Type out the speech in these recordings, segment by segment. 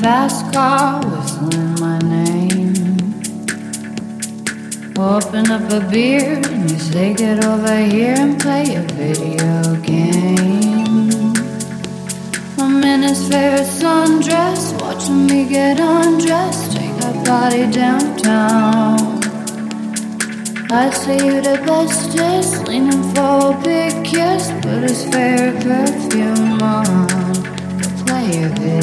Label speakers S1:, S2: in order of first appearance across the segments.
S1: fast car whistling my
S2: name. Open up a beer and you
S3: say, Get over here and play a video
S2: game. I'm in his favorite sundress, watching me get undressed, take a
S1: body downtown. I say you the
S4: bestest, leaning for a
S5: big kiss, put his favorite perfume on, play a.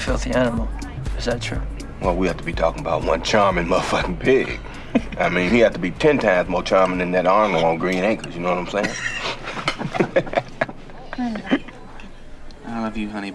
S5: filthy
S4: animal. Is that true?
S5: Well, we have to be talking about one charming motherfucking pig. I mean, he had to be ten times more charming than that Arnold on Green Acres. You know what I'm saying?
S6: I love you, honey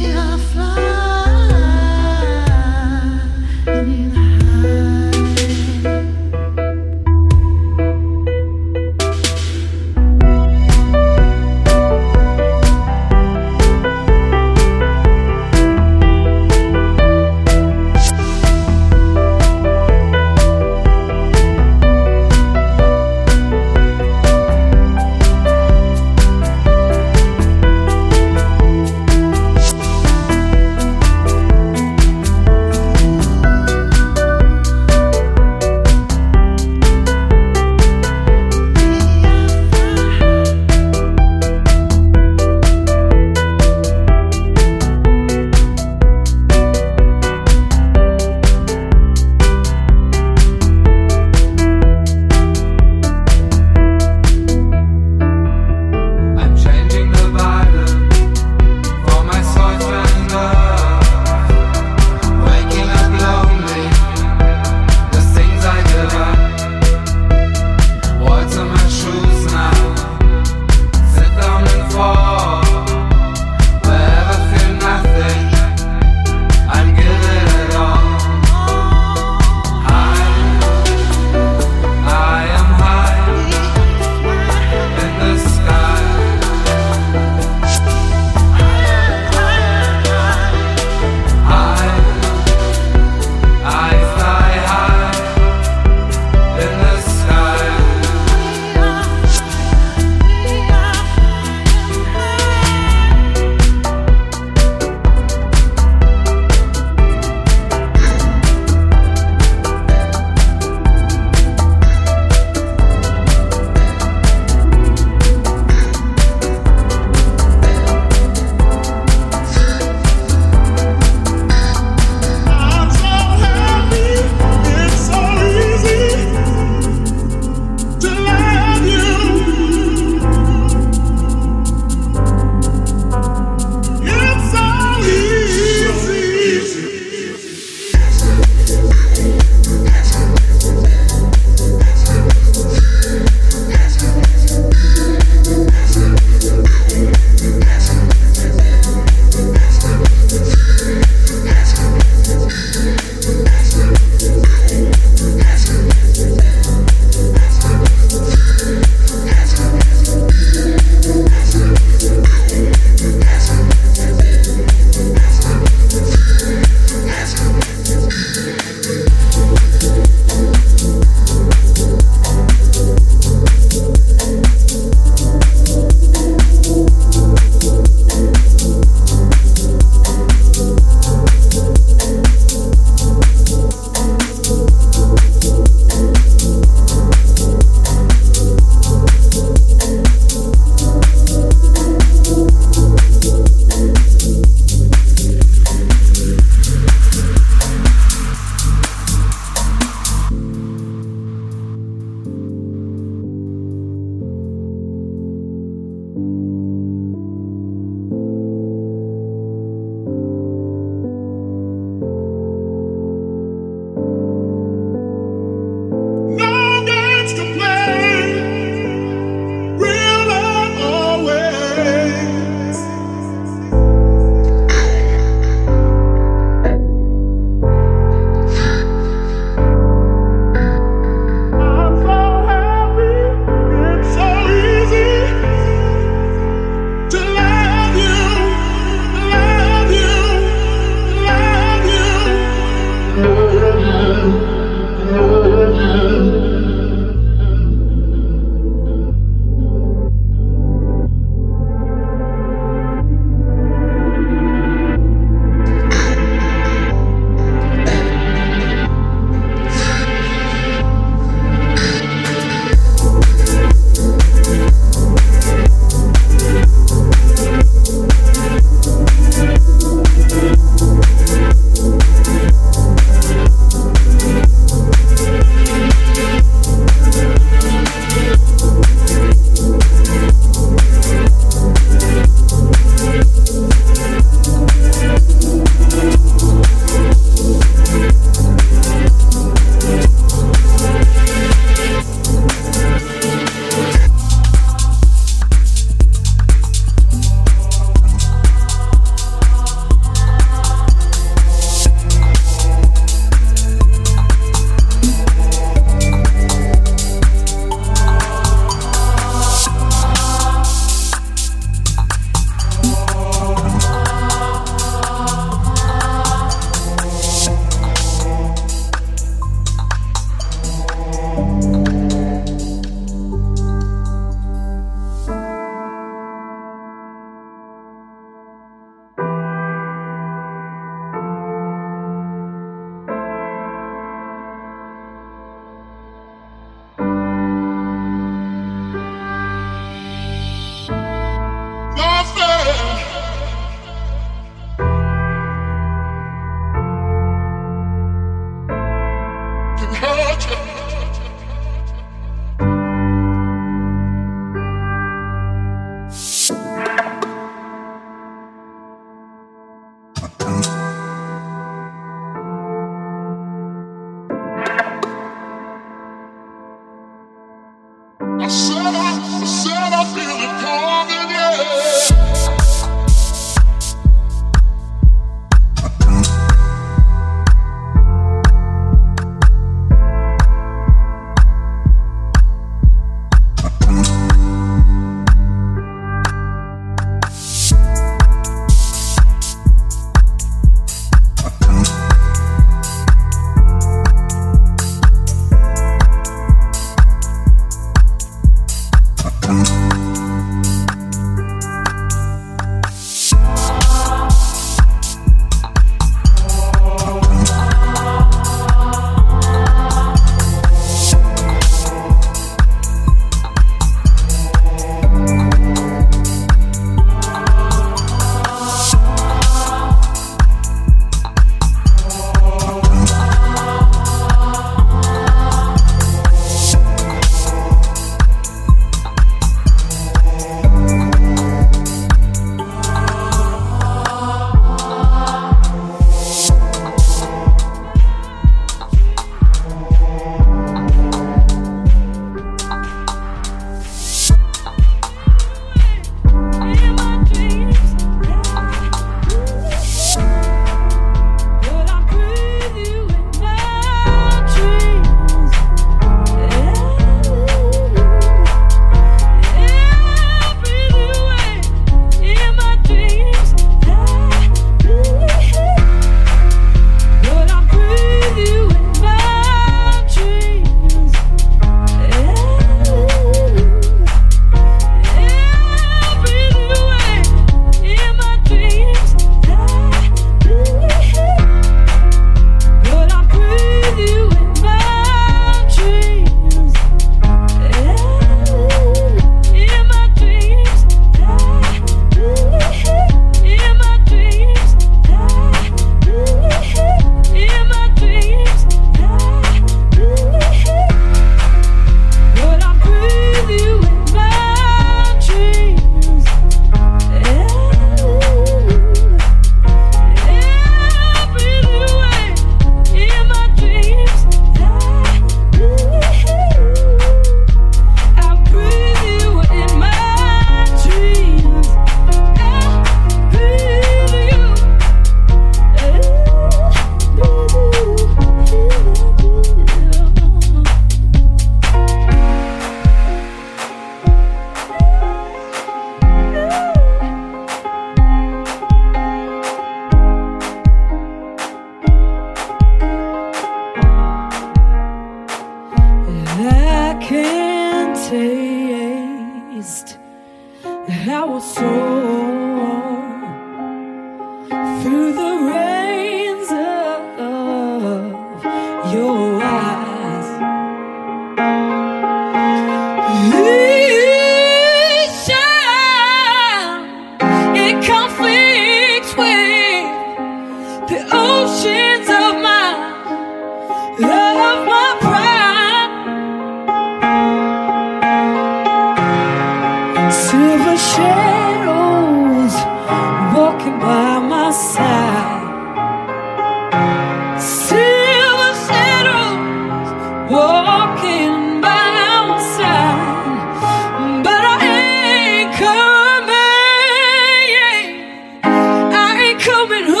S7: coming home